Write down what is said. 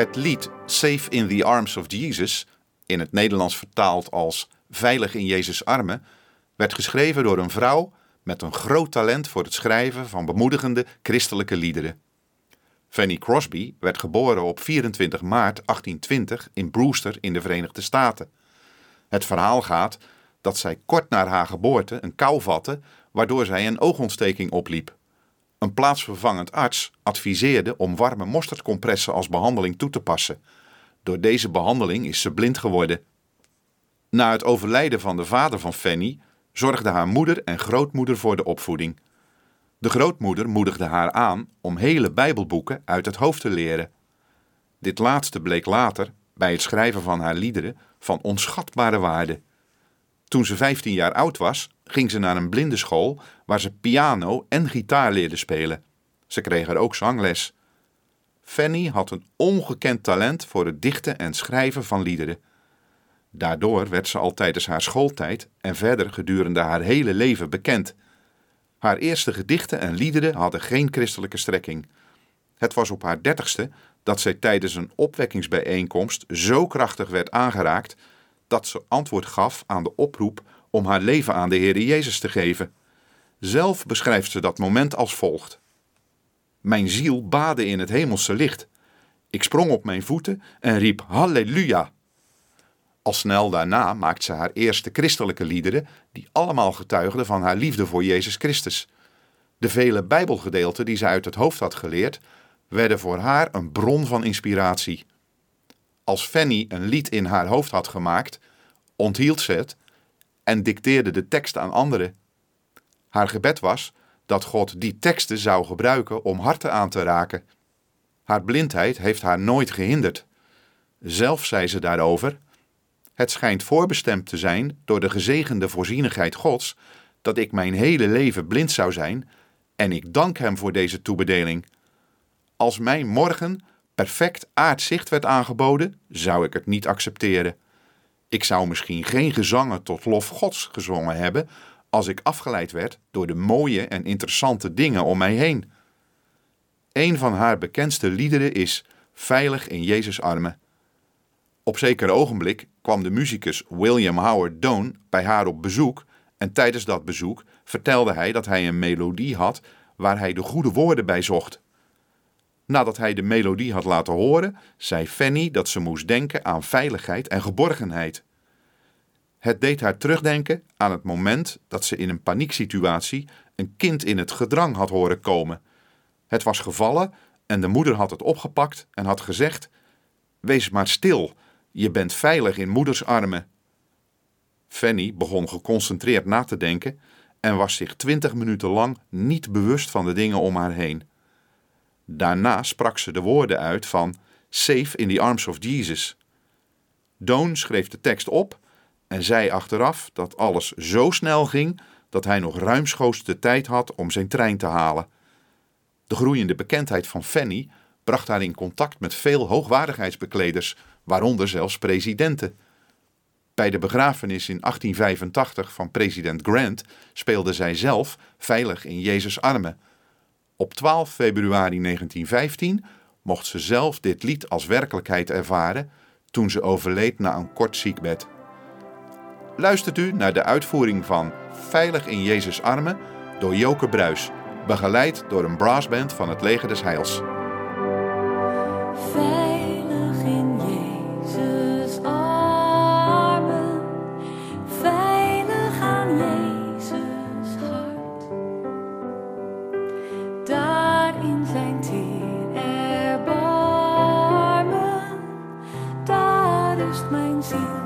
Het lied Safe in the Arms of Jesus, in het Nederlands vertaald als Veilig in Jezus' armen, werd geschreven door een vrouw met een groot talent voor het schrijven van bemoedigende christelijke liederen. Fanny Crosby werd geboren op 24 maart 1820 in Brewster in de Verenigde Staten. Het verhaal gaat dat zij kort na haar geboorte een kou vatte, waardoor zij een oogontsteking opliep. Een plaatsvervangend arts adviseerde om warme mosterdcompressen als behandeling toe te passen. Door deze behandeling is ze blind geworden. Na het overlijden van de vader van Fanny zorgden haar moeder en grootmoeder voor de opvoeding. De grootmoeder moedigde haar aan om hele Bijbelboeken uit het hoofd te leren. Dit laatste bleek later, bij het schrijven van haar liederen, van onschatbare waarde. Toen ze 15 jaar oud was, ging ze naar een blindenschool waar ze piano en gitaar leerde spelen. Ze kreeg er ook zangles. Fanny had een ongekend talent voor het dichten en schrijven van liederen. Daardoor werd ze al tijdens haar schooltijd en verder gedurende haar hele leven bekend. Haar eerste gedichten en liederen hadden geen christelijke strekking. Het was op haar dertigste dat zij tijdens een opwekkingsbijeenkomst zo krachtig werd aangeraakt dat ze antwoord gaf aan de oproep om haar leven aan de Heer Jezus te geven. Zelf beschrijft ze dat moment als volgt: Mijn ziel baadde in het hemelse licht. Ik sprong op mijn voeten en riep Halleluja. Al snel daarna maakt ze haar eerste christelijke liederen, die allemaal getuigden van haar liefde voor Jezus Christus. De vele Bijbelgedeelten die ze uit het hoofd had geleerd, werden voor haar een bron van inspiratie. Als Fanny een lied in haar hoofd had gemaakt, onthield ze het en dicteerde de tekst aan anderen. Haar gebed was dat God die teksten zou gebruiken om harten aan te raken. Haar blindheid heeft haar nooit gehinderd. Zelf zei ze daarover: Het schijnt voorbestemd te zijn door de gezegende voorzienigheid Gods dat ik mijn hele leven blind zou zijn, en ik dank Hem voor deze toebedeling. Als mij morgen perfect aardzicht werd aangeboden, zou ik het niet accepteren. Ik zou misschien geen gezangen tot lof Gods gezongen hebben als ik afgeleid werd door de mooie en interessante dingen om mij heen. Een van haar bekendste liederen is Veilig in Jezus' armen. Op zeker ogenblik kwam de muzikus William Howard Doan bij haar op bezoek en tijdens dat bezoek vertelde hij dat hij een melodie had waar hij de goede woorden bij zocht. Nadat hij de melodie had laten horen, zei Fanny dat ze moest denken aan veiligheid en geborgenheid. Het deed haar terugdenken aan het moment dat ze in een panieksituatie een kind in het gedrang had horen komen. Het was gevallen en de moeder had het opgepakt en had gezegd: Wees maar stil, je bent veilig in moeders armen. Fanny begon geconcentreerd na te denken en was zich twintig minuten lang niet bewust van de dingen om haar heen. Daarna sprak ze de woorden uit van Safe in the Arms of Jesus. Doon schreef de tekst op en zei achteraf dat alles zo snel ging dat hij nog ruimschoots de tijd had om zijn trein te halen. De groeiende bekendheid van Fanny bracht haar in contact met veel hoogwaardigheidsbekleders, waaronder zelfs presidenten. Bij de begrafenis in 1885 van president Grant speelde zij zelf veilig in Jezus' armen op 12 februari 1915 mocht ze zelf dit lied als werkelijkheid ervaren toen ze overleed na een kort ziekbed. Luistert u naar de uitvoering van Veilig in Jezus' armen door Joke Bruis, begeleid door een brassband van het Leger des Heils. Tien erbarmen, daar rust mijn ziel.